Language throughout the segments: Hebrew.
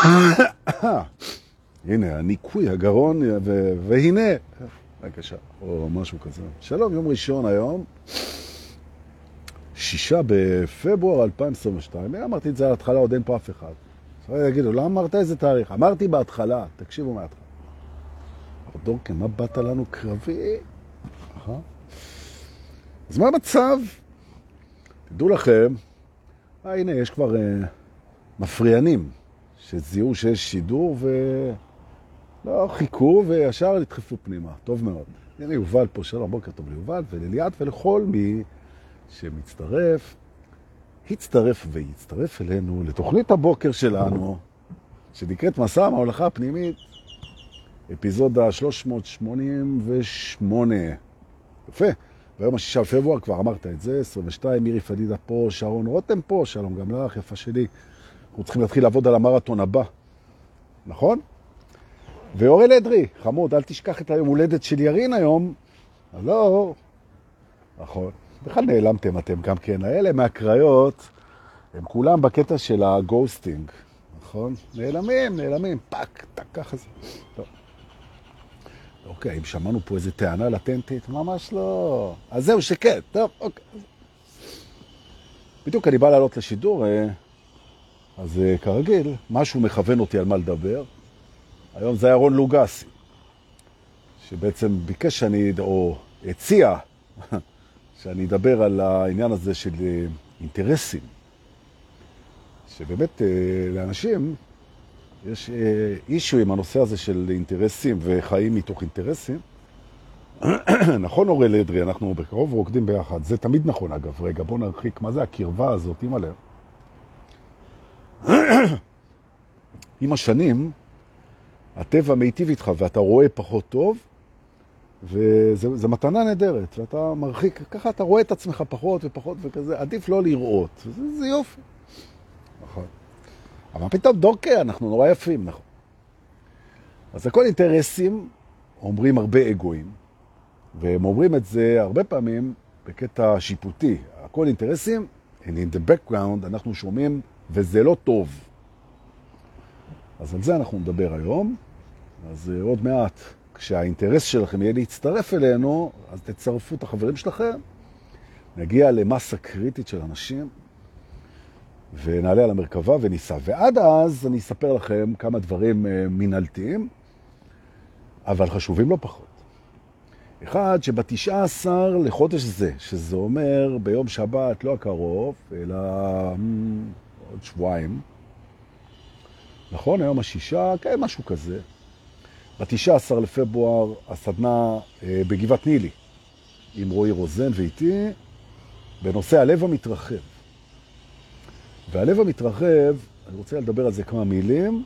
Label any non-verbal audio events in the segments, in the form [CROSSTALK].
[COUGHS] הנה, הניקוי, הגרון, ו... והנה, בבקשה, או משהו כזה. שלום, יום ראשון היום, שישה בפברואר 2022. אני אמרתי את זה על ההתחלה, עוד אין פה אף אחד. עכשיו יגידו, למה אמרת איזה תאריך? אמרתי בהתחלה, תקשיבו מההתחלה. אבל דורקן, מה באת לנו קרבי? אז מה המצב? תדעו לכם, אה, הנה, יש כבר אה, מפריענים שזיהו שיש שידור ולא חיכו וישר נדחפו פנימה. טוב מאוד. הנה יובל פה, שלום, בוקר טוב ליובל ולליאת ולכל מי שמצטרף, הצטרף ויצטרף אלינו לתוכנית הבוקר שלנו, שנקראת מסע המהולכה הפנימית, אפיזודה 388. יפה. ביום השישה בפברואר, כבר אמרת את זה, 22, מירי פדידה פה, שרון רותם פה, שלום גם לך, יפה שלי. אנחנו צריכים להתחיל לעבוד על המרתון הבא, נכון? ואורל אדרי, חמוד, אל תשכח את היום הולדת של ירין היום. הלו, נכון. בכלל נעלמתם אתם גם כן. האלה מהקריות, הם כולם בקטע של ה ghosting, נכון? נעלמים, נעלמים, fuck, טק, ככה זה. טוב. אוקיי, אם שמענו פה איזה טענה לטנטית, ממש לא. אז זהו, שכן, טוב, אוקיי. בדיוק אני בא לעלות לשידור, אה, אז אה, כרגיל, משהו מכוון אותי על מה לדבר. היום זה היה רון לוגסי, שבעצם ביקש שאני, או הציע, [LAUGHS] שאני אדבר על העניין הזה של אה, אינטרסים. שבאמת לאנשים יש אישו עם הנושא הזה של אינטרסים וחיים מתוך אינטרסים. [CLEARS THROAT] נכון, אורל אדרי, אנחנו בקרוב רוקדים ביחד. זה תמיד נכון, אגב. רגע, בוא נרחיק. מה זה הקרבה הזאת? הלב. [COUGHS] עם השנים, הטבע מיטיב איתך ואתה רואה פחות טוב, וזו מתנה נהדרת, ואתה מרחיק, ככה אתה רואה את עצמך פחות ופחות וכזה, עדיף לא לראות, זה, זה יופי. נכון. אבל פתאום דורקה, אנחנו נורא יפים, נכון. אז הכל אינטרסים, אומרים הרבה אגואים, והם אומרים את זה הרבה פעמים בקטע שיפוטי. הכל אינטרסים, and in the background אנחנו שומעים, וזה לא טוב. אז על זה אנחנו נדבר היום. אז uh, עוד מעט, כשהאינטרס שלכם יהיה להצטרף אלינו, אז תצרפו את החברים שלכם. נגיע למסה קריטית של אנשים ונעלה על המרכבה וניסע. ועד אז אני אספר לכם כמה דברים אה, מנהלתיים, אבל חשובים לא פחות. אחד, שבתשעה עשר לחודש זה, שזה אומר ביום שבת, לא הקרוב, אלא mm, עוד שבועיים, נכון? היום השישה, כן, משהו כזה. בתשעה עשר לפברואר, הסדנה אה, בגבעת נילי, עם רועי רוזן ואיתי, בנושא הלב המתרחב. והלב המתרחב, אני רוצה לדבר על זה כמה מילים,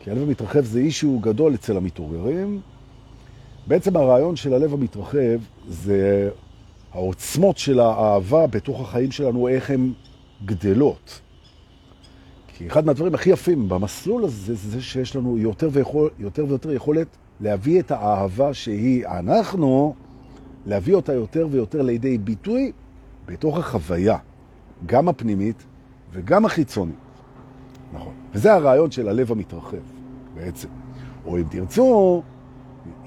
כי הלב המתרחב זה אישו גדול אצל המתעוררים. בעצם הרעיון של הלב המתרחב זה העוצמות של האהבה בתוך החיים שלנו, איך הן גדלות. כי אחד מהדברים הכי יפים במסלול הזה זה שיש לנו יותר, ויכול, יותר ויותר יכולת להביא את האהבה שהיא אנחנו, להביא אותה יותר ויותר לידי ביטוי בתוך החוויה, גם הפנימית וגם החיצונית. נכון. וזה הרעיון של הלב המתרחב, בעצם. או אם תרצו,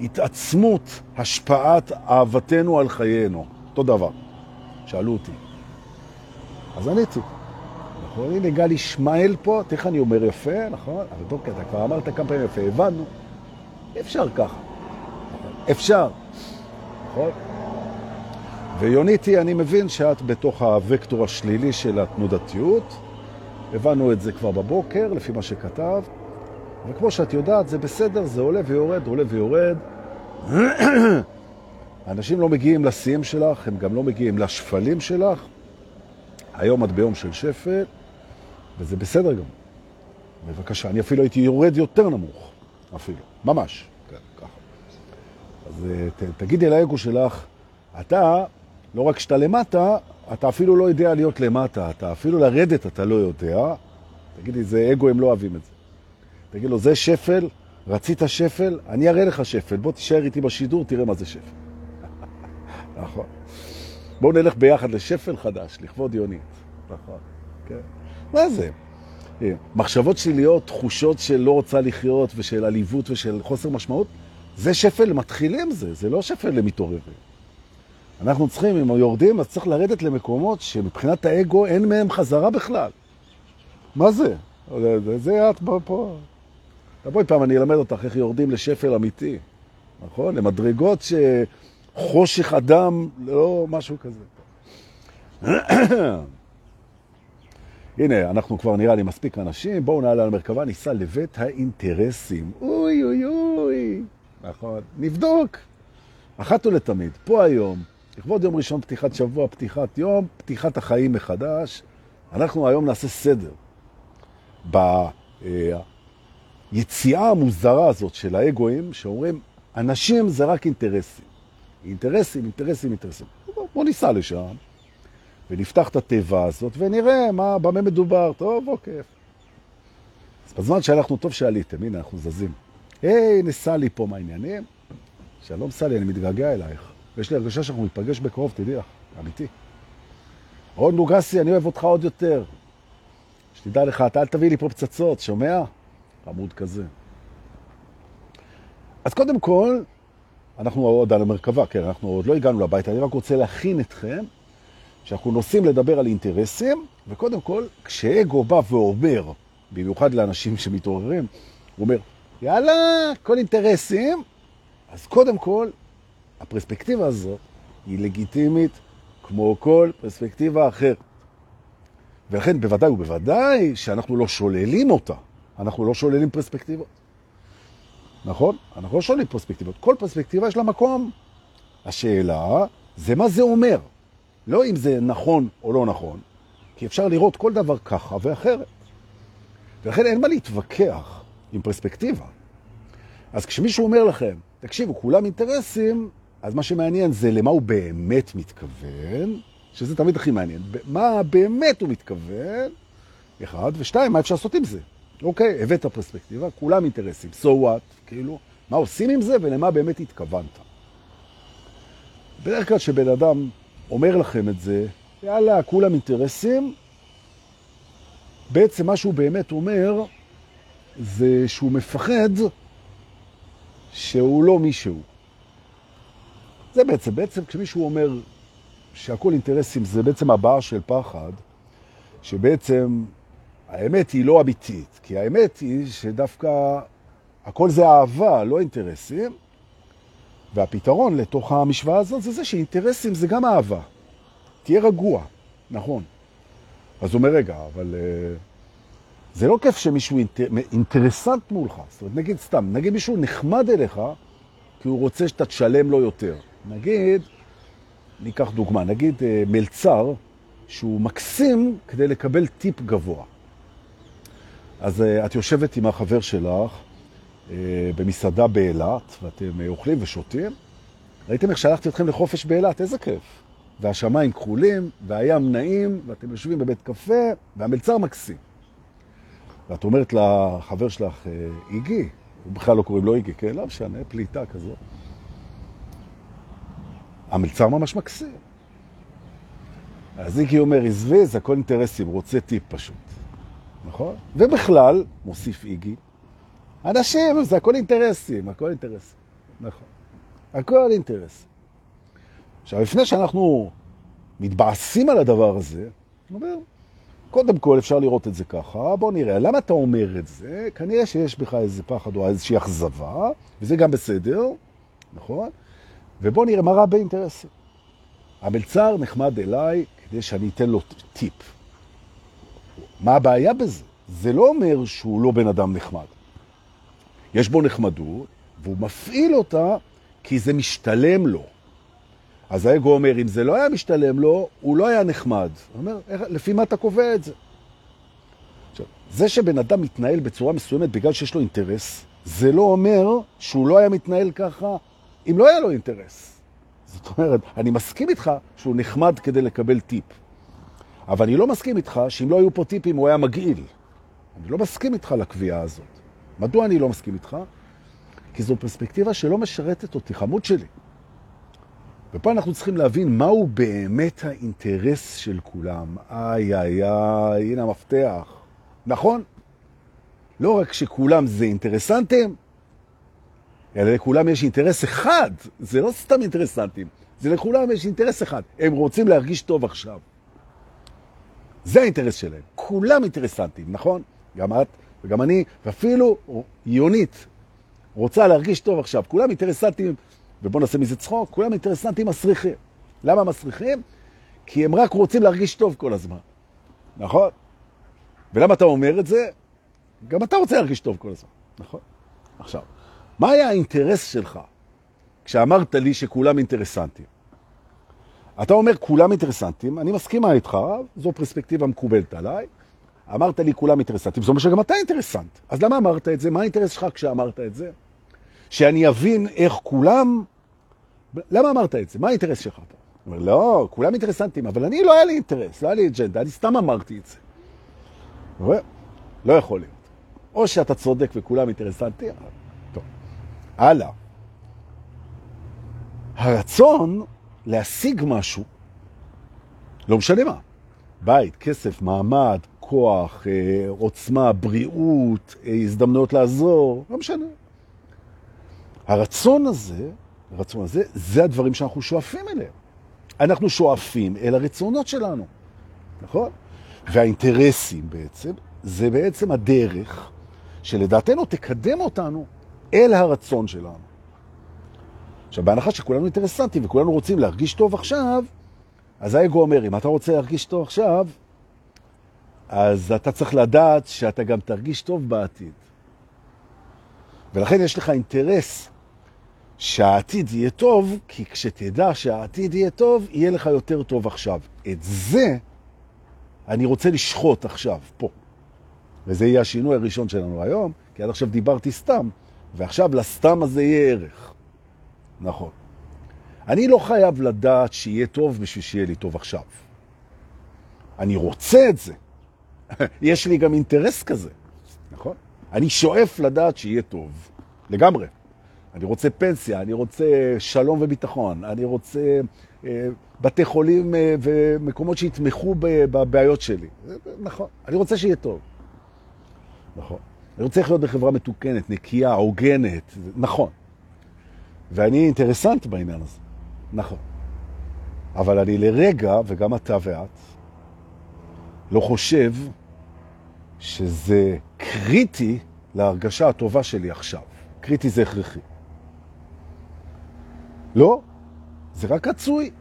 התעצמות השפעת אהבתנו על חיינו. אותו דבר. שאלו אותי. אז עניתי. נכון? הנה גל ישמעאל פה, תכף אני אומר יפה, נכון? אבל טוב, אתה כבר אמרת כמה פעמים יפה, הבנו. אפשר ככה. אפשר. נכון? ויוניתי, אני מבין שאת בתוך הוקטור השלילי של התנודתיות. הבנו את זה כבר בבוקר, לפי מה שכתב. וכמו שאת יודעת, זה בסדר, זה עולה ויורד, עולה ויורד. [CLEARS THROAT] אנשים לא מגיעים לסיים שלך, הם גם לא מגיעים לשפלים שלך. היום את ביום של שפל, וזה בסדר גם. בבקשה, אני אפילו הייתי יורד יותר נמוך, אפילו, ממש. כן, ככה. אז ת, תגידי לאגו שלך, אתה לא רק שאתה למטה, אתה אפילו לא יודע להיות למטה, אתה אפילו לרדת אתה לא יודע. תגידי, זה אגו, הם לא אוהבים את זה. תגיד לו, זה שפל, רצית שפל, אני אראה לך שפל, בוא תישאר איתי בשידור, תראה מה זה שפל. [LAUGHS] נכון. בואו נלך ביחד לשפל חדש, לכבוד יונית. נכון, כן. מה זה? מחשבות שליליות, תחושות של לא רוצה לחיות ושל עליבות ושל חוסר משמעות, זה שפל מתחילים זה, זה לא שפל למתעוררים. אנחנו צריכים, אם יורדים, אז צריך לרדת למקומות שמבחינת האגו אין מהם חזרה בכלל. מה זה? זה את פה. תבואי פעם, אני אלמד אותך איך יורדים לשפל אמיתי, נכון? למדרגות שחושך אדם, לא משהו כזה. [CLEARS THROAT] הנה, אנחנו כבר נראה לי מספיק אנשים, בואו נעלה על מרכבה, ניסע לבית האינטרסים. אוי אוי אוי, נכון, נבדוק. אחת ולתמיד, פה היום, לכבוד יום ראשון פתיחת שבוע, פתיחת יום, פתיחת החיים מחדש, אנחנו היום נעשה סדר. ביציאה המוזרה הזאת של האגואים, שאומרים, אנשים זה רק אינטרסים. אינטרסים, אינטרסים, אינטרסים. בואו ניסע לשם. ונפתח את הטבע הזאת, ונראה מה, במה מדובר. טוב, אוקיי. אז בזמן שהלכנו, טוב שעליתם, הנה, אנחנו זזים. היי, נסע פה מהעניינים. שלום סלי, אני מתגעגע אלייך. ויש לי הרגשה שאנחנו נתפגש בקרוב, תדעי לך, אמיתי. רון נוגסי, אני אוהב אותך עוד יותר. שתדע לך, אתה אל תביא לי פה פצצות, שומע? עמוד כזה. אז קודם כל, אנחנו עוד על המרכבה, כן, אנחנו עוד לא הגענו לבית, אני רק רוצה להכין אתכם שאנחנו נוסעים לדבר על אינטרסים, וקודם כל, כשאגו בא ואומר, במיוחד לאנשים שמתעוררים, הוא אומר, יאללה, כל אינטרסים, אז קודם כל, הפרספקטיבה הזאת היא לגיטימית כמו כל פרספקטיבה אחרת. ולכן בוודאי ובוודאי שאנחנו לא שוללים אותה, אנחנו לא שוללים פרספקטיבות. נכון? אנחנו לא שוללים פרספקטיבות. כל פרספקטיבה יש לה מקום. השאלה זה מה זה אומר. לא אם זה נכון או לא נכון, כי אפשר לראות כל דבר ככה ואחרת. ולכן אין מה להתווכח עם פרספקטיבה. אז כשמישהו אומר לכם, תקשיבו, כולם אינטרסים, אז מה שמעניין זה למה הוא באמת מתכוון, שזה תמיד הכי מעניין. מה באמת הוא מתכוון, אחד, ושתיים, מה אפשר לעשות עם זה? אוקיי, הבאת פרספקטיבה, כולם אינטרסים. So what? כאילו, מה עושים עם זה ולמה באמת התכוונת? בדרך כלל שבן אדם אומר לכם את זה, יאללה, כולם אינטרסים, בעצם מה שהוא באמת אומר זה שהוא מפחד שהוא לא מישהו. זה בעצם, בעצם כשמישהו אומר שהכל אינטרסים זה בעצם הבעה של פחד, שבעצם האמת היא לא אמיתית, כי האמת היא שדווקא הכל זה אהבה, לא אינטרסים, והפתרון לתוך המשוואה הזאת זה זה שאינטרסים זה גם אהבה. תהיה רגוע, נכון. אז הוא אומר, רגע, אבל uh, זה לא כיף שמישהו אינטר... אינטרסנט מולך. זאת אומרת, נגיד סתם, נגיד מישהו נחמד אליך, כי הוא רוצה שאתה תשלם לו יותר. נגיד, ניקח דוגמה, נגיד uh, מלצר, שהוא מקסים כדי לקבל טיפ גבוה. אז uh, את יושבת עם החבר שלך, אה, במסעדה באילת, ואתם אה, אוכלים ושותים. ראיתם איך שלחתי אתכם לחופש באילת? איזה כיף. והשמיים כחולים, והים נעים, ואתם יושבים בבית קפה, והמלצר מקסים. ואת אומרת לחבר שלך, אה, איגי, הוא בכלל לא קוראים לו איגי, כן? לא משנה, פליטה כזו. המלצר ממש מקסים. אז איגי אומר, עזבי, זה הכל אינטרסים, רוצה טיפ פשוט. נכון? ובכלל, מוסיף איגי, אנשים, זה הכל אינטרסים, הכל אינטרסים. נכון. הכל אינטרסים. עכשיו, לפני שאנחנו מתבאסים על הדבר הזה, אומר, קודם כל אפשר לראות את זה ככה, בוא נראה, למה אתה אומר את זה? כנראה שיש בך איזה פחד או איזושהי אכזבה, וזה גם בסדר, נכון? ובוא נראה מה רע באינטרסים. המלצר נחמד אליי כדי שאני אתן לו טיפ. מה הבעיה בזה? זה לא אומר שהוא לא בן אדם נחמד. יש בו נחמדות, והוא מפעיל אותה כי זה משתלם לו. אז האגו אומר, אם זה לא היה משתלם לו, הוא לא היה נחמד. הוא אומר, לפי מה אתה קובע את זה? עכשיו, זה שבן אדם מתנהל בצורה מסוימת בגלל שיש לו אינטרס, זה לא אומר שהוא לא היה מתנהל ככה אם לא היה לו אינטרס. זאת אומרת, אני מסכים איתך שהוא נחמד כדי לקבל טיפ. אבל אני לא מסכים איתך שאם לא היו פה טיפים הוא היה מגעיל. אני לא מסכים איתך לקביעה הזאת. מדוע אני לא מסכים איתך? כי זו פרספקטיבה שלא משרתת אותי, חמוד שלי. ופה אנחנו צריכים להבין מהו באמת האינטרס של כולם. איי, איי, איי, הנה המפתח. נכון? לא רק שכולם זה אינטרסנטים, אלא לכולם יש אינטרס אחד, זה לא סתם אינטרסנטים, זה לכולם יש אינטרס אחד, הם רוצים להרגיש טוב עכשיו. זה האינטרס שלהם, כולם אינטרסנטים, נכון? גם את וגם אני, ואפילו יונית רוצה להרגיש טוב עכשיו, כולם אינטרסנטים, ובואו נעשה מזה צחוק, כולם אינטרסנטים מסריחים. למה מסריחים? כי הם רק רוצים להרגיש טוב כל הזמן, נכון? ולמה אתה אומר את זה? גם אתה רוצה להרגיש טוב כל הזמן, נכון? עכשיו, מה היה האינטרס שלך כשאמרת לי שכולם אינטרסנטים? אתה אומר כולם אינטרסנטים, אני מסכימה איתך, זו פרספקטיבה מקובלת עליי. אמרת לי כולם אינטרסנטים, זאת אומרת שגם אתה אינטרסנט. אז למה אמרת את זה? מה האינטרס שלך כשאמרת את זה? שאני אבין איך כולם... למה אמרת את זה? מה האינטרס שלך פה? אומר, לא, כולם אינטרסנטים, אבל אני לא היה לי אינטרס, לא היה לי אג'נדה, אני סתם אמרתי את זה. רואה? לא יכול להיות. או שאתה צודק וכולם אינטרסנטים, טוב. הלאה. הרצון להשיג משהו, לא משנה מה, בית, כסף, מעמד, כוח, אה, עוצמה, בריאות, אה, הזדמנויות לעזור, לא משנה. הרצון הזה, הרצון הזה, זה הדברים שאנחנו שואפים אליהם. אנחנו שואפים אל הרצונות שלנו, נכון? והאינטרסים בעצם, זה בעצם הדרך שלדעתנו תקדם אותנו אל הרצון שלנו. עכשיו, בהנחה שכולנו אינטרסנטים וכולנו רוצים להרגיש טוב עכשיו, אז האגו אומר, אם אתה רוצה להרגיש טוב עכשיו, אז אתה צריך לדעת שאתה גם תרגיש טוב בעתיד. ולכן יש לך אינטרס שהעתיד יהיה טוב, כי כשתדע שהעתיד יהיה טוב, יהיה לך יותר טוב עכשיו. את זה אני רוצה לשחוט עכשיו, פה. וזה יהיה השינוי הראשון שלנו היום, כי עד עכשיו דיברתי סתם, ועכשיו לסתם הזה יהיה ערך. נכון. אני לא חייב לדעת שיהיה טוב בשביל שיהיה לי טוב עכשיו. אני רוצה את זה. [LAUGHS] יש לי גם אינטרס כזה, נכון? אני שואף לדעת שיהיה טוב, לגמרי. אני רוצה פנסיה, אני רוצה שלום וביטחון, אני רוצה אה, בתי חולים אה, ומקומות שיתמכו בבעיות שלי. נכון, אני רוצה שיהיה טוב. נכון. אני רוצה לחיות בחברה מתוקנת, נקייה, הוגנת, נכון. ואני אינטרסנט בעניין הזה, נכון. אבל אני לרגע, וגם אתה ואת, לא חושב שזה קריטי להרגשה הטובה שלי עכשיו. קריטי זה הכרחי. לא, זה רק רצוי.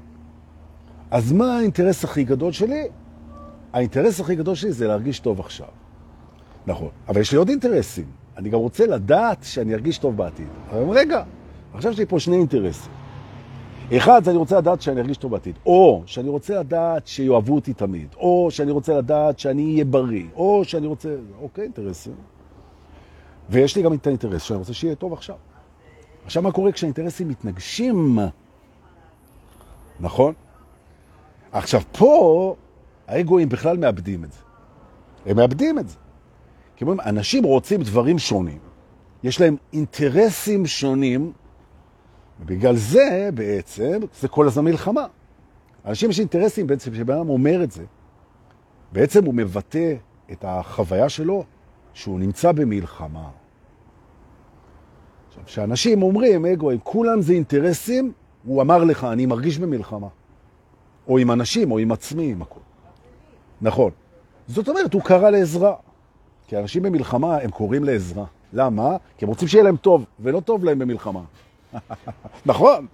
אז מה האינטרס הכי גדול שלי? האינטרס הכי גדול שלי זה להרגיש טוב עכשיו. נכון, אבל יש לי עוד אינטרסים. אני גם רוצה לדעת שאני ארגיש טוב בעתיד. אבל רגע, עכשיו יש לי פה שני אינטרסים. אחד, אני רוצה לדעת שאני ארגיש טוב בעתיד, או שאני רוצה לדעת שיאהבו אותי תמיד, או שאני רוצה לדעת שאני אהיה בריא, או שאני רוצה... אוקיי, אינטרסים. ויש לי גם את האינטרס שאני רוצה שיהיה טוב עכשיו. עכשיו, מה קורה כשהאינטרסים מתנגשים? נכון? עכשיו, פה האגואים בכלל מאבדים את זה. הם מאבדים את זה. כי אומרים, אנשים רוצים דברים שונים. יש להם אינטרסים שונים, ובגלל זה בעצם, זה כל הזמן מלחמה. אנשים יש אינטרסים בעצם, כשבן אדם אומר את זה, בעצם הוא מבטא את החוויה שלו שהוא נמצא במלחמה. עכשיו, כשאנשים אומרים, אגו, כולם זה אינטרסים, הוא אמר לך, אני מרגיש במלחמה. או עם אנשים, או עם עצמי, עם הכל. נכון. זאת אומרת, הוא קרא לעזרה. כי אנשים במלחמה, הם קוראים לעזרה. למה? כי הם רוצים שיהיה להם טוב, ולא טוב להם במלחמה. נכון.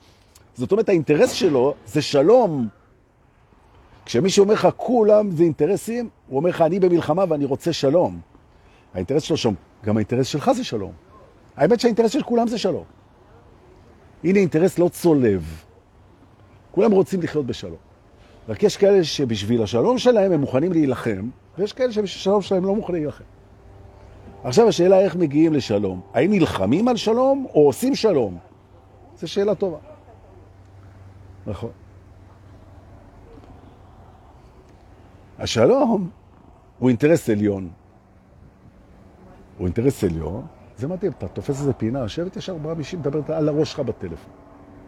זאת אומרת, האינטרס שלו זה שלום. כשמישהו אומר לך, כולם זה אינטרסים, הוא אומר לך, אני במלחמה ואני רוצה שלום. האינטרס שלו שם, גם האינטרס שלך זה שלום. האמת שהאינטרס של כולם זה שלום. הנה אינטרס לא צולב. כולם רוצים לחיות בשלום. רק יש כאלה שבשביל השלום שלהם הם מוכנים להילחם, ויש כאלה שבשביל השלום שלהם לא מוכנים להילחם. עכשיו השאלה איך מגיעים לשלום. האם נלחמים על שלום או עושים שלום? זו שאלה טובה. נכון. השלום הוא אינטרס עליון. הוא אינטרס עליון, זה מדהים, אתה תופס איזה פינה, יושבת ישר ארבעה מישים, מדברת על הראש שלך בטלפון.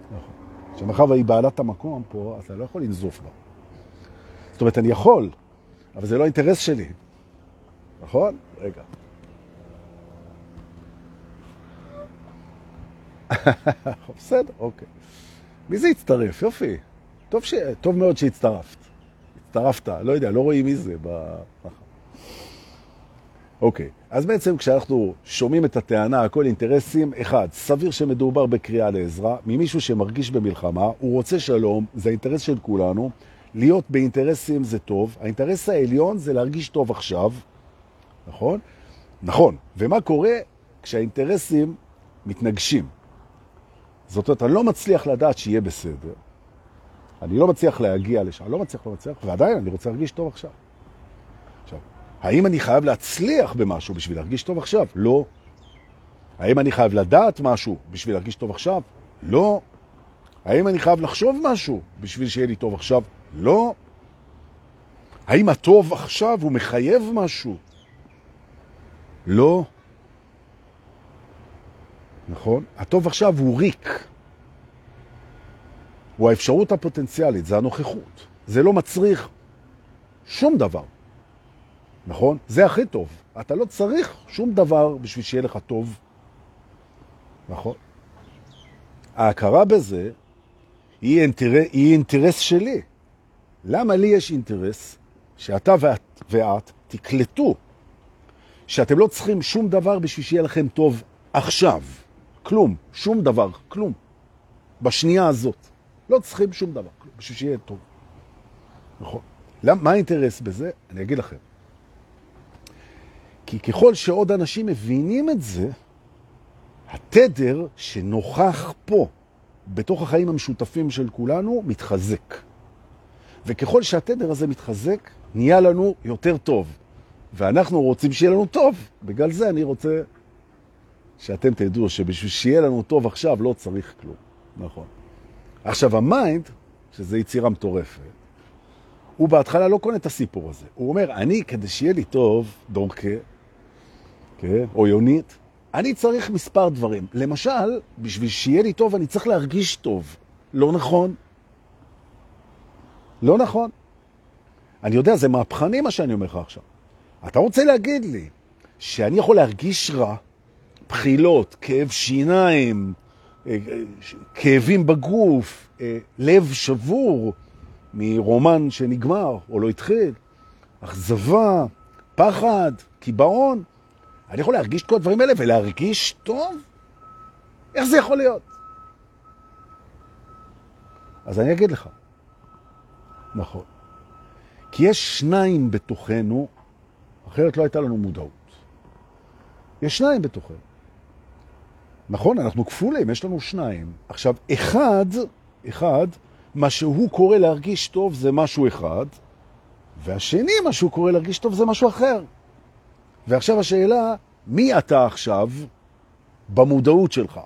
נכון. עכשיו, מאחר והיא בעלת המקום פה, אתה לא יכול לנזוף בה. זאת אומרת, אני יכול, אבל זה לא האינטרס שלי. נכון? רגע. [LAUGHS] בסדר, אוקיי. מי זה הצטרף? יופי. טוב, ש... טוב מאוד שהצטרפת. הצטרפת, לא יודע, לא רואים מי זה. ב... [LAUGHS] אוקיי, אז בעצם כשאנחנו שומעים את הטענה, הכל אינטרסים, אחד, סביר שמדובר בקריאה לעזרה, ממישהו שמרגיש במלחמה, הוא רוצה שלום, זה האינטרס של כולנו, להיות באינטרסים זה טוב, האינטרס העליון זה להרגיש טוב עכשיו, נכון? נכון, ומה קורה כשהאינטרסים מתנגשים? זאת אומרת, אני לא מצליח לדעת שיהיה בסדר, אני לא מצליח להגיע לשם, אני לא מצליח, לא מצליח, ועדיין אני רוצה להרגיש טוב עכשיו. עכשיו, האם אני חייב להצליח במשהו בשביל להרגיש טוב עכשיו? לא. האם אני חייב לדעת משהו בשביל להרגיש טוב עכשיו? לא. האם אני חייב לחשוב משהו בשביל שיהיה לי טוב עכשיו? לא. האם הטוב עכשיו הוא מחייב משהו? לא. נכון? הטוב עכשיו הוא ריק. הוא האפשרות הפוטנציאלית, זה הנוכחות. זה לא מצריך שום דבר. נכון? זה הכי טוב. אתה לא צריך שום דבר בשביל שיהיה לך טוב. נכון? ההכרה בזה היא, אינטר... היא אינטרס שלי. למה לי יש אינטרס שאתה ואת, ואת תקלטו שאתם לא צריכים שום דבר בשביל שיהיה לכם טוב עכשיו. כלום, שום דבר, כלום. בשנייה הזאת. לא צריכים שום דבר, כלום, בשביל שיהיה טוב. נכון. למה, מה האינטרס בזה? אני אגיד לכם. כי ככל שעוד אנשים מבינים את זה, התדר שנוכח פה, בתוך החיים המשותפים של כולנו, מתחזק. וככל שהתדר הזה מתחזק, נהיה לנו יותר טוב. ואנחנו רוצים שיהיה לנו טוב. בגלל זה אני רוצה שאתם תדעו שבשביל שיהיה לנו טוב עכשיו לא צריך כלום. נכון. עכשיו, ה mind, שזה יצירה מטורפת, הוא בהתחלה לא קונה את הסיפור הזה. הוא אומר, אני, כדי שיהיה לי טוב, דווקא, כן, או יונית, אני צריך מספר דברים. למשל, בשביל שיהיה לי טוב, אני צריך להרגיש טוב. לא נכון. לא נכון. אני יודע, זה מהפכני מה שאני אומר לך עכשיו. אתה רוצה להגיד לי שאני יכול להרגיש רע, בחילות, כאב שיניים, אה, כאבים בגוף, אה, לב שבור מרומן שנגמר או לא התחיל, אכזבה, פחד, קיבעון. אני יכול להרגיש את כל הדברים האלה ולהרגיש טוב? איך זה יכול להיות? אז אני אגיד לך. נכון. כי יש שניים בתוכנו, אחרת לא הייתה לנו מודעות. יש שניים בתוכנו. נכון, אנחנו כפולים, יש לנו שניים. עכשיו, אחד, אחד, מה שהוא קורא להרגיש טוב זה משהו אחד, והשני, מה שהוא קורא להרגיש טוב זה משהו אחר. ועכשיו השאלה, מי אתה עכשיו במודעות שלך?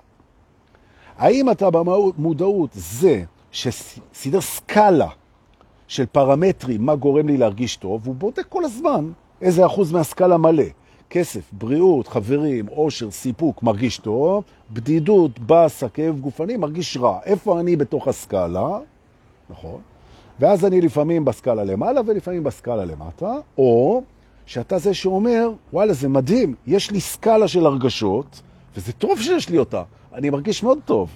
האם אתה במודעות זה שסידר סקאלה של פרמטרים, מה גורם לי להרגיש טוב, הוא בודק כל הזמן איזה אחוז מהסקאלה מלא. כסף, בריאות, חברים, עושר, סיפוק, מרגיש טוב, בדידות, בסה, כאב גופני, מרגיש רע. איפה אני בתוך הסקאלה? נכון. ואז אני לפעמים בסקאלה למעלה ולפעמים בסקאלה למטה, או שאתה זה שאומר, וואלה, זה מדהים, יש לי סקאלה של הרגשות, וזה טוב שיש לי אותה, אני מרגיש מאוד טוב.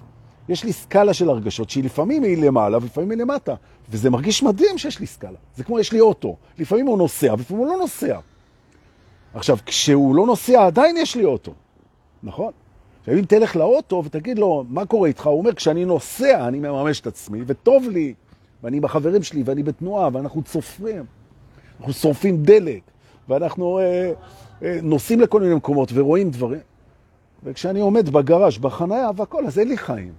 יש לי סקאלה של הרגשות שהיא לפעמים היא למעלה ולפעמים היא למטה, וזה מרגיש מדהים שיש לי סקאלה. זה כמו יש לי אוטו, לפעמים הוא נוסע ולפעמים הוא לא נוסע. עכשיו, כשהוא לא נוסע, עדיין יש לי אוטו, נכון? עכשיו, אם תלך לאוטו ותגיד לו, מה קורה איתך? הוא אומר, כשאני נוסע, אני מממש את עצמי, וטוב לי, ואני בחברים שלי, ואני בתנועה, ואנחנו צופרים, אנחנו שורפים דלק, ואנחנו אה, אה, נוסעים לכל מיני מקומות ורואים דברים. וכשאני עומד בגרש, בחניה והכל, אז אין לי חיים.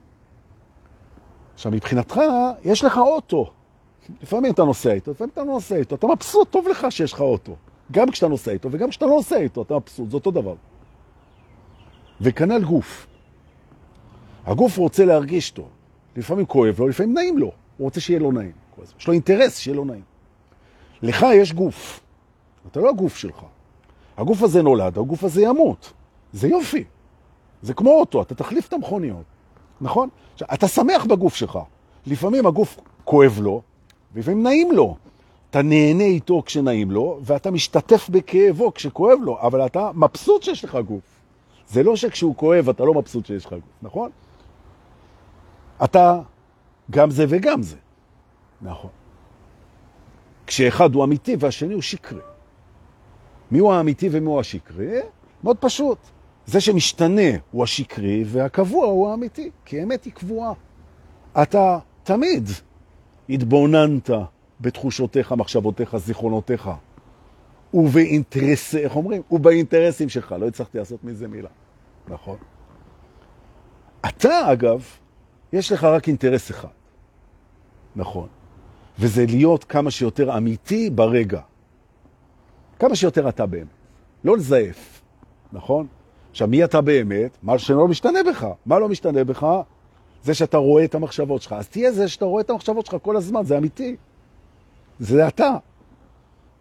עכשיו, מבחינתך, יש לך אוטו. לפעמים אתה נוסע איתו, לפעמים אתה לא נוסע איתו. אתה מבסוט, טוב לך שיש לך אוטו. גם כשאתה נוסע איתו וגם כשאתה לא נוסע איתו, אתה מבסוט, זה אותו דבר. וכנ"ל גוף. הגוף רוצה להרגיש טוב. לפעמים כואב לו, לפעמים נעים לו. הוא רוצה שיהיה לו נעים. יש לו אינטרס שיהיה לו נעים. לך יש גוף. אתה לא הגוף שלך. הגוף הזה נולד, הגוף הזה ימות. זה יופי. זה כמו אוטו, אתה תחליף את המכוניות. נכון? אתה שמח בגוף שלך. לפעמים הגוף כואב לו, ולפעמים נעים לו. אתה נהנה איתו כשנעים לו, ואתה משתתף בכאבו כשכואב לו, אבל אתה מבסוט שיש לך גוף. זה לא שכשהוא כואב אתה לא מבסוט שיש לך גוף, נכון? אתה גם זה וגם זה. נכון. כשאחד הוא אמיתי והשני הוא שקרי. מי הוא האמיתי ומי הוא השקרי? מאוד פשוט. זה שמשתנה הוא השקרי והקבוע הוא האמיתי, כי האמת היא קבועה. אתה תמיד התבוננת בתחושותיך, מחשבותיך, זיכרונותיך, ובאינטרס, איך אומרים? ובאינטרסים שלך. לא הצלחתי לעשות מזה מילה. נכון. אתה, אגב, יש לך רק אינטרס אחד. נכון. וזה להיות כמה שיותר אמיתי ברגע. כמה שיותר אתה באמת. לא לזייף, נכון? עכשיו, מי אתה באמת? מה שלא משתנה בך. מה לא משתנה בך? זה שאתה רואה את המחשבות שלך. אז תהיה זה שאתה רואה את המחשבות שלך כל הזמן, זה אמיתי. זה אתה.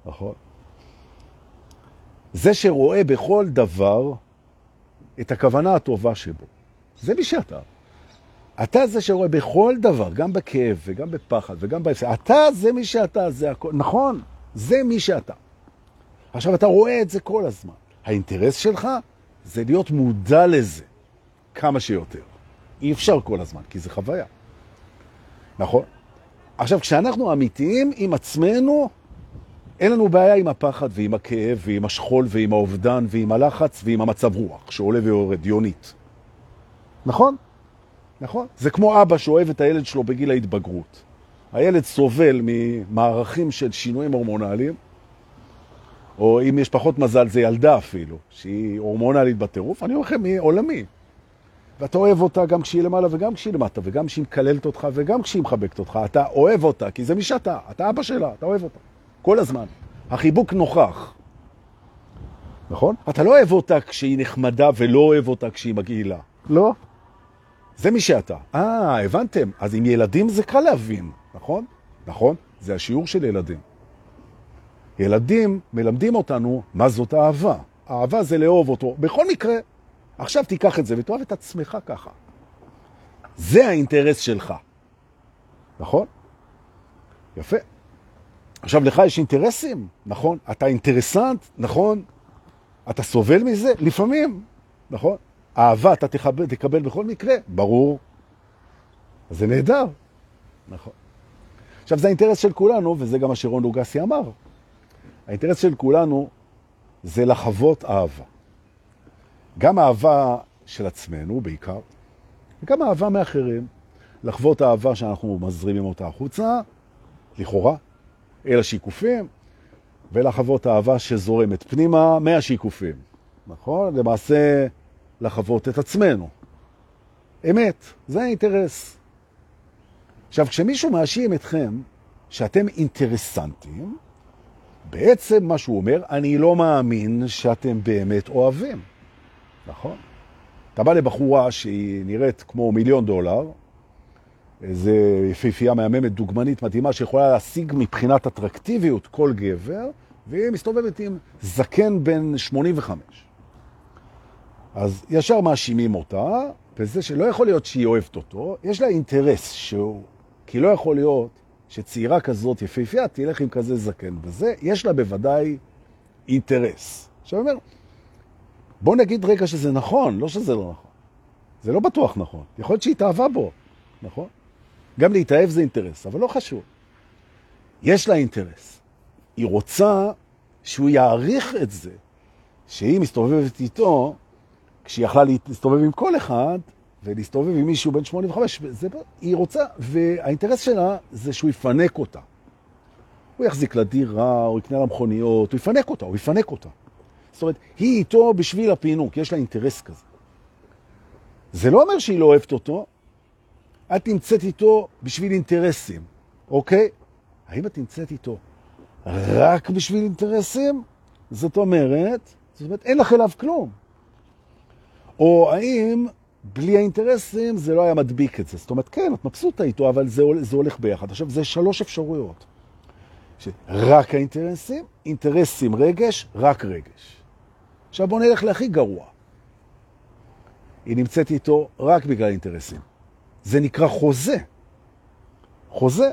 נכון. זה שרואה בכל דבר את הכוונה הטובה שבו. זה מי שאתה. אתה זה שרואה בכל דבר, גם בכאב וגם בפחד וגם בהפסד. אתה זה מי שאתה, זה הכל. נכון, זה מי שאתה. עכשיו, אתה רואה את זה כל הזמן. האינטרס שלך זה להיות מודע לזה כמה שיותר. אי אפשר כל הזמן, כי זה חוויה. נכון? עכשיו, כשאנחנו אמיתיים עם עצמנו, אין לנו בעיה עם הפחד ועם הכאב ועם השכול ועם האובדן ועם הלחץ ועם המצב רוח שעולה ויורד, יונית. נכון? נכון? זה כמו אבא שאוהב את הילד שלו בגיל ההתבגרות. הילד סובל ממערכים של שינויים הורמונליים, או אם יש פחות מזל, זה ילדה אפילו, שהיא הורמונלית בטירוף, אני אומר לכם, היא עולמי. ואתה אוהב אותה גם כשהיא למעלה וגם כשהיא למטה, וגם כשהיא מקללת אותך וגם כשהיא מחבקת אותך. אתה אוהב אותה, כי זה מי שאתה, אתה אבא שלה, אתה אוהב אותה. כל הזמן. החיבוק נוכח. נכון? אתה לא אוהב אותה כשהיא נחמדה ולא אוהב אותה כשהיא מגעילה. לא. זה מי שאתה. אה, הבנתם. אז עם ילדים זה קל להבין, נכון? נכון? זה השיעור של ילדים. ילדים מלמדים אותנו מה זאת אהבה. אהבה זה לאהוב אותו. בכל מקרה, עכשיו תיקח את זה ותאהב את עצמך ככה. זה האינטרס שלך. נכון? יפה. עכשיו, לך יש אינטרסים, נכון? אתה אינטרסנט, נכון? אתה סובל מזה? לפעמים, נכון? אהבה אתה תקבל, תקבל בכל מקרה, ברור. זה נהדר. נכון. עכשיו, זה האינטרס של כולנו, וזה גם מה שרון לוגסי אמר. האינטרס של כולנו זה לחוות אהבה. גם אהבה של עצמנו בעיקר, וגם אהבה מאחרים. לחוות אהבה שאנחנו מזרימים אותה החוצה, לכאורה, אל השיקופים, ולחוות אהבה שזורמת פנימה מהשיקופים. נכון? למעשה, לחוות את עצמנו. אמת, זה האינטרס. עכשיו, כשמישהו מאשים אתכם שאתם אינטרסנטים, בעצם מה שהוא אומר, אני לא מאמין שאתם באמת אוהבים. נכון? אתה בא לבחורה שהיא נראית כמו מיליון דולר, איזה יפיפייה מהממת, דוגמנית מדהימה, שיכולה להשיג מבחינת אטרקטיביות כל גבר, והיא מסתובבת עם זקן בן 85. אז ישר מאשימים אותה, וזה שלא יכול להיות שהיא אוהבת אותו, יש לה אינטרס שהוא, כי לא יכול להיות שצעירה כזאת יפיפייה תלך עם כזה זקן, וזה, יש לה בוודאי אינטרס. עכשיו אומר, בוא נגיד רגע שזה נכון, לא שזה לא נכון. זה לא בטוח נכון. יכול להיות שהיא התאהבה בו, נכון? גם להתאהב זה אינטרס, אבל לא חשוב. יש לה אינטרס. היא רוצה שהוא יעריך את זה, שהיא מסתובבת איתו, כשהיא יכלה להסתובב עם כל אחד, ולהסתובב עם מישהו בן 85, זה, היא רוצה, והאינטרס שלה זה שהוא יפנק אותה. הוא יחזיק לדירה, הוא יקנה לה מכוניות, הוא יפנק אותה, הוא יפנק אותה. זאת אומרת, היא איתו בשביל הפינוק, יש לה אינטרס כזה. זה לא אומר שהיא לא אוהבת אותו, את נמצאת איתו בשביל אינטרסים, אוקיי? האם את נמצאת איתו רק בשביל אינטרסים? זאת אומרת, זאת אומרת, אין לך אליו כלום. או האם בלי האינטרסים זה לא היה מדביק את זה? זאת אומרת, כן, את מבסוטה איתו, אבל זה, זה הולך ביחד. עכשיו, זה שלוש אפשרויות. רק האינטרסים, אינטרסים רגש, רק רגש. עכשיו בוא נלך להכי גרוע. היא נמצאת איתו רק בגלל אינטרסים. זה נקרא חוזה. חוזה,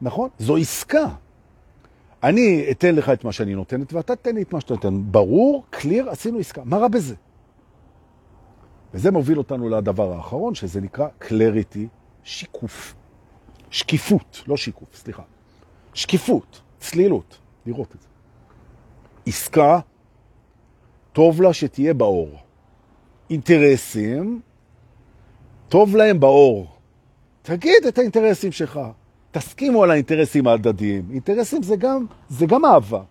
נכון? זו עסקה. אני אתן לך את מה שאני נותנת, ואתה תתן לי את מה שאתה נותן. ברור, קליר, עשינו עסקה. מה רע בזה? וזה מוביל אותנו לדבר האחרון, שזה נקרא clarity, שיקוף. שקיפות, לא שיקוף, סליחה. שקיפות, צלילות, לראות את זה. עסקה, טוב לה שתהיה באור. אינטרסים, טוב להם באור. תגיד את האינטרסים שלך. תסכימו על האינטרסים ההדדיים. אינטרסים זה גם, זה גם אהבה.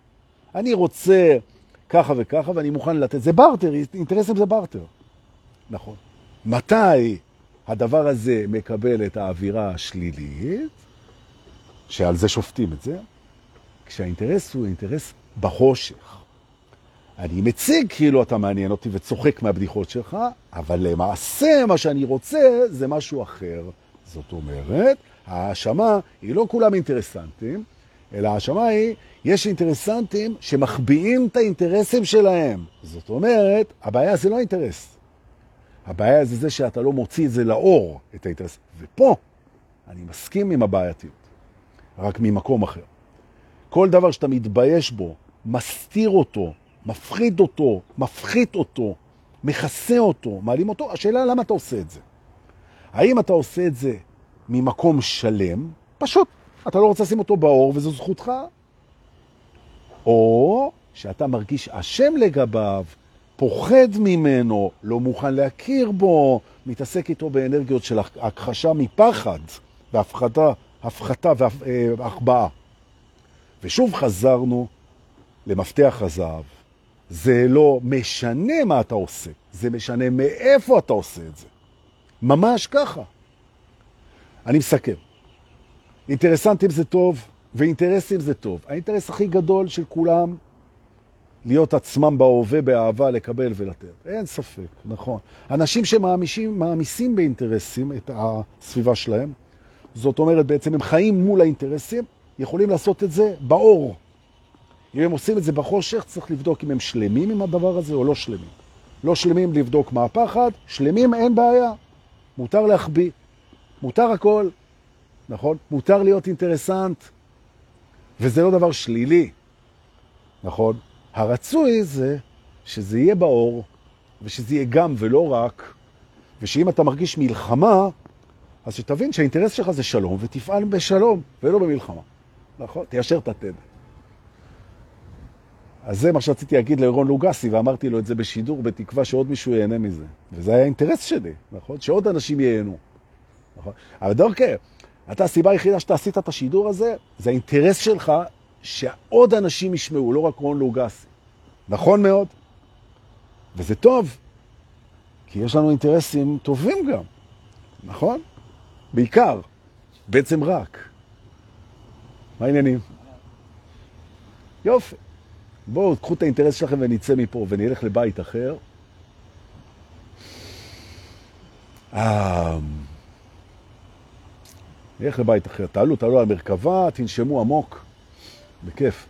אני רוצה ככה וככה ואני מוכן לתת. זה ברטר, אינטרסים זה ברטר. נכון. מתי הדבר הזה מקבל את האווירה השלילית, שעל זה שופטים את זה? כשהאינטרס הוא אינטרס בחושך. אני מציג כאילו אתה מעניין אותי וצוחק מהבדיחות שלך, אבל למעשה מה שאני רוצה זה משהו אחר. זאת אומרת, ההאשמה היא לא כולם אינטרסנטים, אלא ההאשמה היא, יש אינטרסנטים שמחביאים את האינטרסים שלהם. זאת אומרת, הבעיה זה לא האינטרס. הבעיה זה זה שאתה לא מוציא את זה לאור, את האינטרס. ופה אני מסכים עם הבעייתיות, רק ממקום אחר. כל דבר שאתה מתבייש בו, מסתיר אותו, מפחיד אותו, מפחית אותו, מכסה אותו, מעלים אותו, השאלה למה אתה עושה את זה. האם אתה עושה את זה ממקום שלם, פשוט, אתה לא רוצה לשים אותו באור וזו זכותך, או שאתה מרגיש אשם לגביו, פוחד ממנו, לא מוכן להכיר בו, מתעסק איתו באנרגיות של הכחשה מפחד והפחתה, הפחתה והחבאה. ושוב חזרנו למפתח הזהב. זה לא משנה מה אתה עושה, זה משנה מאיפה אתה עושה את זה. ממש ככה. אני מסכם. אינטרסנטים זה טוב, ואינטרסים זה טוב. האינטרס הכי גדול של כולם, להיות עצמם בהווה, באהבה, לקבל ולתת. אין ספק, נכון. אנשים שמעמיסים באינטרסים את הסביבה שלהם, זאת אומרת, בעצם הם חיים מול האינטרסים, יכולים לעשות את זה באור. אם הם עושים את זה בחושך, צריך לבדוק אם הם שלמים עם הדבר הזה או לא שלמים. לא שלמים לבדוק מה הפחד, שלמים אין בעיה. מותר להחביא, מותר הכל, נכון? מותר להיות אינטרסנט, וזה לא דבר שלילי, נכון? הרצוי זה שזה יהיה באור, ושזה יהיה גם ולא רק, ושאם אתה מרגיש מלחמה, אז שתבין שהאינטרס שלך זה שלום, ותפעל בשלום, ולא במלחמה. נכון? תיישר את התדר. אז זה מה שרציתי להגיד לאירון לוגסי, ואמרתי לו את זה בשידור, בתקווה שעוד מישהו ייהנה מזה. וזה היה האינטרס שלי, נכון? שעוד אנשים ייהנו. נכון? אבל דורקר, אתה, הסיבה היחידה שאתה עשית את השידור הזה, זה האינטרס שלך שעוד אנשים ישמעו, לא רק רון לוגסי. נכון מאוד. וזה טוב, כי יש לנו אינטרסים טובים גם, נכון? בעיקר, בעצם רק. מה העניינים? יופי. בואו, קחו את האינטרס שלכם ונצא מפה ונלך לבית אחר. אה, נלך לבית אחר. תעלו, תעלו על מרכבה, תנשמו עמוק. בכיף.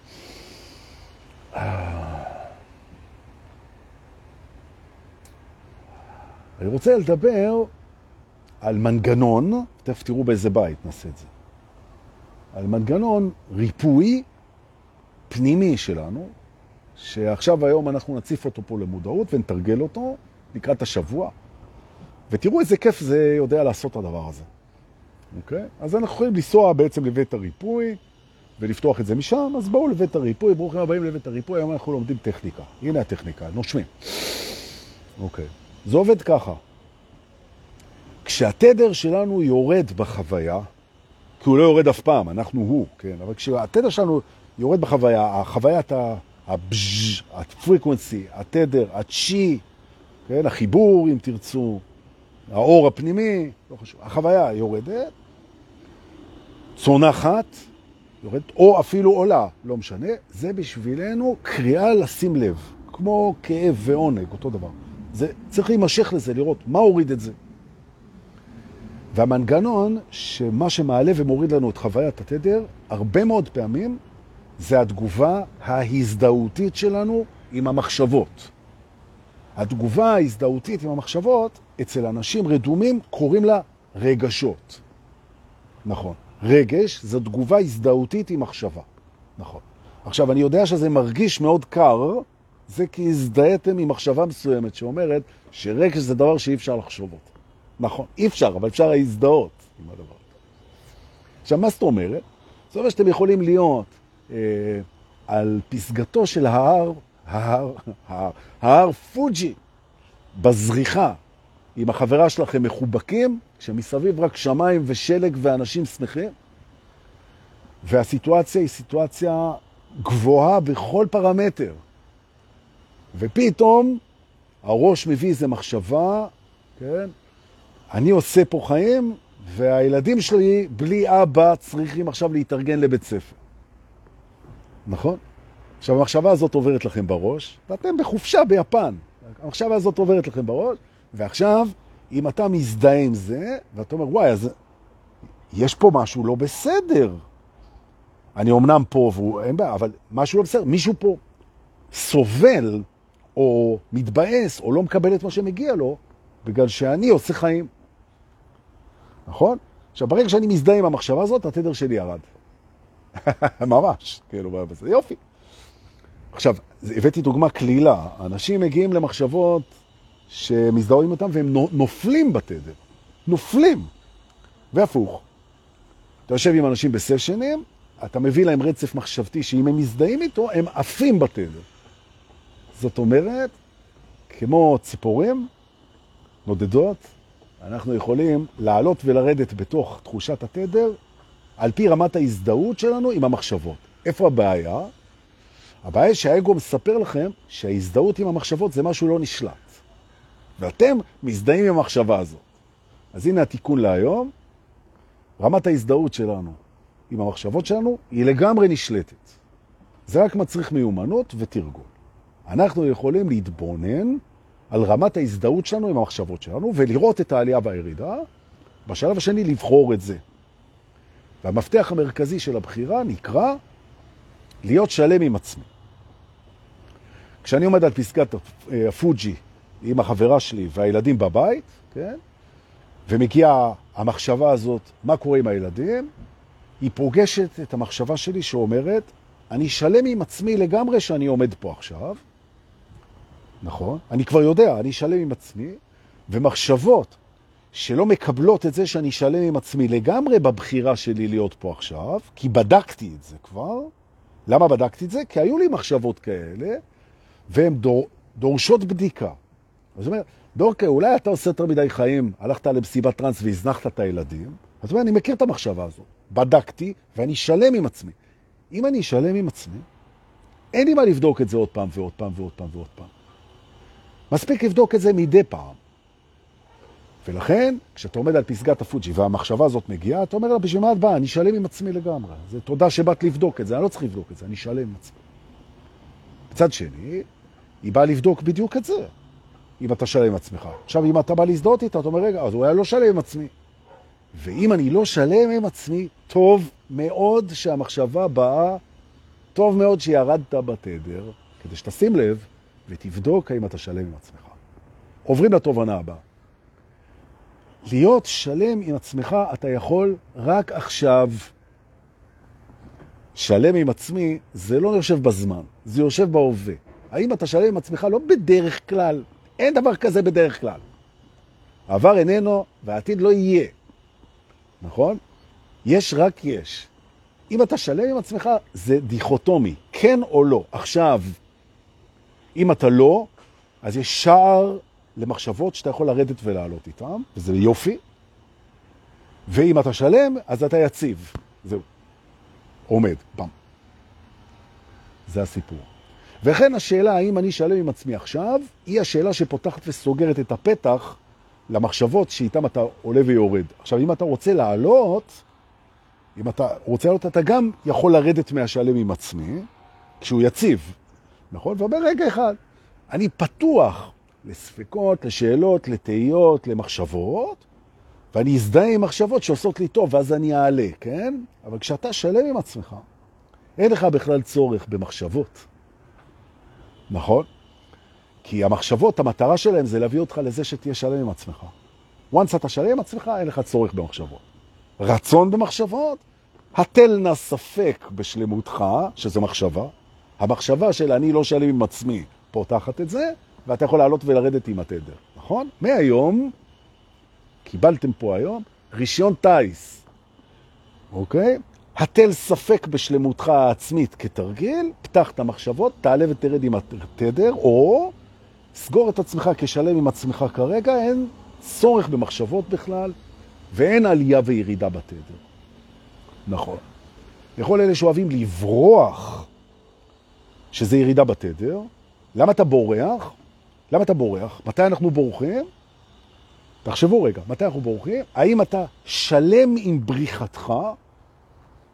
אה, אני רוצה לדבר על מנגנון, תכף תראו באיזה בית נעשה את זה, על מנגנון ריפוי פנימי שלנו, שעכשיו היום אנחנו נציף אותו פה למודעות ונתרגל אותו לקראת השבוע, ותראו איזה כיף זה יודע לעשות הדבר הזה. אוקיי? אז אנחנו יכולים לנסוע בעצם לבית הריפוי ולפתוח את זה משם, אז בואו לבית הריפוי, ברוכים הבאים לבית הריפוי, היום אנחנו לומדים טכניקה. הנה הטכניקה, נושמים. אוקיי. זה עובד ככה. כשהתדר שלנו יורד בחוויה, כי הוא לא יורד אף פעם, אנחנו הוא, כן, אבל כשהתדר שלנו יורד בחוויה, החוויית הבז', הפריקוונסי, התדר, הצ'י, כן, החיבור, אם תרצו, האור הפנימי, לא חשוב, החוויה יורדת, צונחת, יורדת, או אפילו עולה, לא משנה, זה בשבילנו קריאה לשים לב, כמו כאב ועונג, אותו דבר. זה צריך להימשך לזה, לראות מה הוריד את זה. והמנגנון, שמה שמעלה ומוריד לנו את חוויית התדר, הרבה מאוד פעמים זה התגובה ההזדהותית שלנו עם המחשבות. התגובה ההזדהותית עם המחשבות, אצל אנשים רדומים קוראים לה רגשות. נכון. רגש זו תגובה הזדהותית עם מחשבה. נכון. עכשיו, אני יודע שזה מרגיש מאוד קר, זה כי הזדהיתם עם מחשבה מסוימת שאומרת שרגש זה דבר שאי אפשר לחשוב אותו. נכון, אי אפשר, אבל אפשר להזדהות עם הדבר. עכשיו, מה זאת אומרת? זאת אומרת שאתם יכולים להיות על פסגתו של ההר, ההר, ההר, ההר פוג'י, בזריחה, עם החברה שלכם מחובקים, שמסביב רק שמיים ושלג ואנשים שמחים, והסיטואציה היא סיטואציה גבוהה בכל פרמטר. ופתאום הראש מביא איזו מחשבה, כן? אני עושה פה חיים, והילדים שלי בלי אבא צריכים עכשיו להתארגן לבית ספר. נכון? עכשיו, המחשבה הזאת עוברת לכם בראש, ואתם בחופשה ביפן. המחשבה הזאת עוברת לכם בראש, ועכשיו, אם אתה מזדהה עם זה, ואתה אומר, וואי, אז יש פה משהו לא בסדר. אני אומנם פה, והוא, אין בעיה, אבל משהו לא בסדר. מישהו פה סובל, או מתבאס, או לא מקבל את מה שמגיע לו, בגלל שאני עושה חיים. נכון? עכשיו, ברגע שאני מזדהה עם המחשבה הזאת, התדר שלי ירד. [LAUGHS] ממש, כאילו, זה יופי. עכשיו, הבאתי דוגמה כלילה. אנשים מגיעים למחשבות שמזדהים אותם והם נופלים בתדר. נופלים. והפוך. אתה יושב עם אנשים בסשנים, אתה מביא להם רצף מחשבתי שאם הם מזדהים איתו, הם עפים בתדר. זאת אומרת, כמו ציפורים נודדות, אנחנו יכולים לעלות ולרדת בתוך תחושת התדר על פי רמת ההזדהות שלנו עם המחשבות. איפה הבעיה? הבעיה שהאגו מספר לכם שההזדהות עם המחשבות זה משהו לא נשלט. ואתם מזדהים עם המחשבה הזאת. אז הנה התיקון להיום. רמת ההזדהות שלנו עם המחשבות שלנו היא לגמרי נשלטת. זה רק מצריך מיומנות ותרגול. אנחנו יכולים להתבונן על רמת ההזדהות שלנו עם המחשבות שלנו ולראות את העלייה והירידה. בשלב השני לבחור את זה. והמפתח המרכזי של הבחירה נקרא להיות שלם עם עצמי. כשאני עומד על פסקת הפוג'י עם החברה שלי והילדים בבית, כן? ומגיעה המחשבה הזאת, מה קורה עם הילדים? היא פוגשת את המחשבה שלי שאומרת, אני שלם עם עצמי לגמרי שאני עומד פה עכשיו, נכון? אני כבר יודע, אני שלם עם עצמי, ומחשבות שלא מקבלות את זה שאני שלם עם עצמי לגמרי בבחירה שלי להיות פה עכשיו, כי בדקתי את זה כבר. למה בדקתי את זה? כי היו לי מחשבות כאלה, והן דור, דורשות בדיקה. זאת אומרת, דורקה, אולי אתה עושה יותר מדי חיים, הלכת למסיבת טרנס והזנחת את הילדים, אומרת, אני מכיר את המחשבה הזאת. בדקתי, ואני שלם עם עצמי. אם אני שלם עם עצמי, אין לי מה לבדוק את זה עוד פעם ועוד פעם ועוד פעם ועוד פעם. מספיק לבדוק את זה מדי פעם. ולכן, כשאתה עומד על פסגת הפוג'י והמחשבה הזאת מגיעה, אתה אומר לה, בשביל מה את באה? אני שלם עם עצמי לגמרי. זה תודה שבאת לבדוק את זה, אני לא צריך לבדוק את זה, אני שלם עם עצמי. מצד שני, היא באה לבדוק בדיוק את זה, אם אתה שלם עם עצמך. עכשיו, אם אתה בא להזדהות איתה, אתה אומר, רגע, אז הוא היה לא שלם עם עצמי. ואם אני לא שלם עם עצמי, טוב מאוד שהמחשבה באה, טוב מאוד שירדת בתדר, כדי שתשים לב ותבדוק האם אתה שלם עם עצמך. עוברים לתובנה הבאה. להיות שלם עם עצמך אתה יכול רק עכשיו. שלם עם עצמי זה לא יושב בזמן, זה יושב בהווה. האם אתה שלם עם עצמך? לא בדרך כלל. אין דבר כזה בדרך כלל. העבר איננו והעתיד לא יהיה. נכון? יש רק יש. אם אתה שלם עם עצמך, זה דיכוטומי, כן או לא. עכשיו, אם אתה לא, אז יש שער למחשבות שאתה יכול לרדת ולעלות איתם, וזה יופי. ואם אתה שלם, אז אתה יציב. זהו. עומד, פעם. זה הסיפור. וכן השאלה האם אני שלם עם עצמי עכשיו, היא השאלה שפותחת וסוגרת את הפתח למחשבות שאיתם אתה עולה ויורד. עכשיו, אם אתה רוצה לעלות, אם אתה רוצה לעלות, אתה גם יכול לרדת מהשלם עם עצמי, כשהוא יציב, נכון? ואומר, רגע אחד, אני פתוח לספקות, לשאלות, לתהיות, למחשבות, ואני אזדהה עם מחשבות שעושות לי טוב, ואז אני אעלה, כן? אבל כשאתה שלם עם עצמך, אין לך בכלל צורך במחשבות, נכון? כי המחשבות, המטרה שלהם זה להביא אותך לזה שתהיה שלם עם עצמך. once אתה שלם עם עצמך, אין לך צורך במחשבות. רצון במחשבות, התל נא ספק בשלמותך, שזה מחשבה. המחשבה של אני לא שלם עם עצמי פותחת את זה, ואתה יכול לעלות ולרדת עם התדר, נכון? מהיום, קיבלתם פה היום, רישיון טייס, אוקיי? התל ספק בשלמותך העצמית כתרגיל, פתח את המחשבות, תעלה ותרד עם התדר, או סגור את עצמך כשלם עם עצמך כרגע, אין צורך במחשבות בכלל, ואין עלייה וירידה בתדר. נכון. לכל אלה שאוהבים לברוח, שזה ירידה בתדר, למה אתה בורח? למה אתה בורח? מתי אנחנו בורחים? תחשבו רגע, מתי אנחנו בורחים? האם אתה שלם עם בריחתך?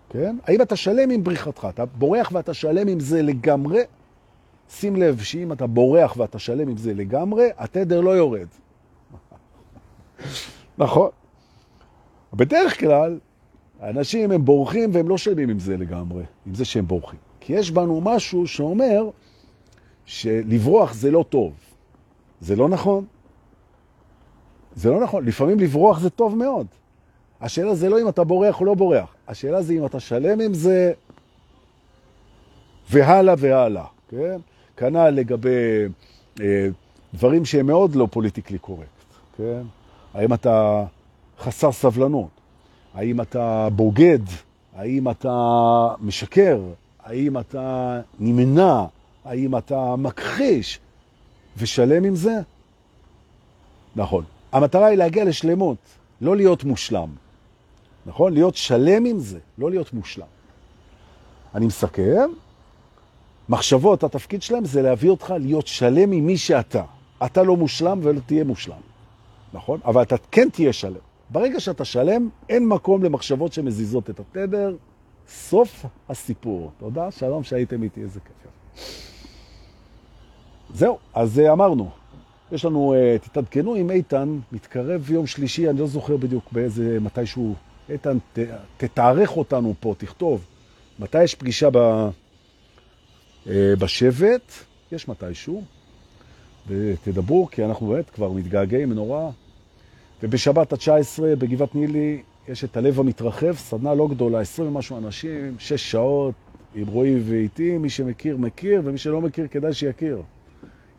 כן? האם אתה שלם עם בריחתך? אתה בורח ואתה שלם עם זה לגמרי? שים לב שאם אתה בורח ואתה שלם עם זה לגמרי, התדר לא יורד. [LAUGHS] נכון. בדרך כלל, האנשים הם בורחים והם לא שלמים עם זה לגמרי, עם זה שהם בורחים. כי יש בנו משהו שאומר שלברוח זה לא טוב. זה לא נכון. זה לא נכון. לפעמים לברוח זה טוב מאוד. השאלה זה לא אם אתה בורח או לא בורח. השאלה זה אם אתה שלם עם זה והלאה והלאה, כן? כנ"ל לגבי אה, דברים שהם מאוד לא פוליטיקלי קורקט, כן? האם אתה חסר סבלנות? האם אתה בוגד? האם אתה משקר? האם אתה נמנע? האם אתה מכחיש? ושלם עם זה? נכון. המטרה היא להגיע לשלמות, לא להיות מושלם. נכון? להיות שלם עם זה, לא להיות מושלם. אני מסכם. מחשבות, התפקיד שלהם זה להביא אותך להיות שלם עם מי שאתה. אתה לא מושלם ולא תהיה מושלם, נכון? אבל אתה כן תהיה שלם. ברגע שאתה שלם, אין מקום למחשבות שמזיזות את התדר. סוף הסיפור. תודה, שלום שהייתם איתי, איזה כיף. זהו, אז אה, אמרנו, יש לנו, אה, תתעדכנו עם איתן, מתקרב יום שלישי, אני לא זוכר בדיוק באיזה, מתישהו, איתן, ת, תתארך אותנו פה, תכתוב, מתי יש פגישה ב, אה, בשבט, יש מתישהו, ותדברו, כי אנחנו באמת כבר מתגעגעים נורא. ובשבת ה-19 בגבעת נילי יש את הלב המתרחב, סדנה לא גדולה, 20 ומשהו אנשים, 6 שעות, עם רועי ואיתי, מי שמכיר מכיר, ומי שלא מכיר כדאי שיכיר.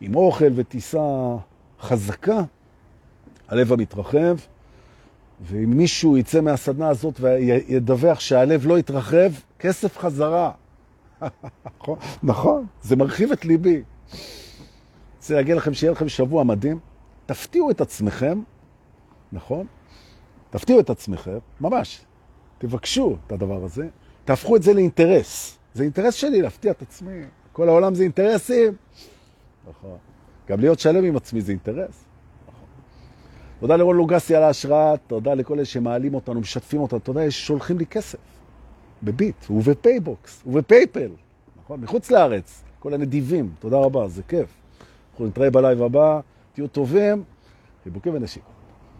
עם אוכל וטיסה חזקה, הלב המתרחב, ואם מישהו יצא מהסדנה הזאת וידווח שהלב לא יתרחב, כסף חזרה. נכון, נכון, זה מרחיב את ליבי. רוצה להגיד לכם שיהיה לכם שבוע מדהים, תפתיעו את עצמכם, נכון? תפתיעו את עצמכם, ממש. תבקשו את הדבר הזה, תהפכו את זה לאינטרס. זה אינטרס שלי להפתיע את עצמי. כל העולם זה אינטרסים. נכון. גם להיות שלם עם עצמי זה אינטרס. נכון. תודה לרון לוגסי על ההשראה, תודה לכל אלה שמעלים אותנו, משתפים אותנו, תודה ששולחים לי כסף. בביט, ובפייבוקס, ובפייפל, נכון? מחוץ לארץ, כל הנדיבים, תודה רבה, זה כיף. אנחנו נתראה בלייב הבא, תהיו טובים, חיבוקים ונשיקות.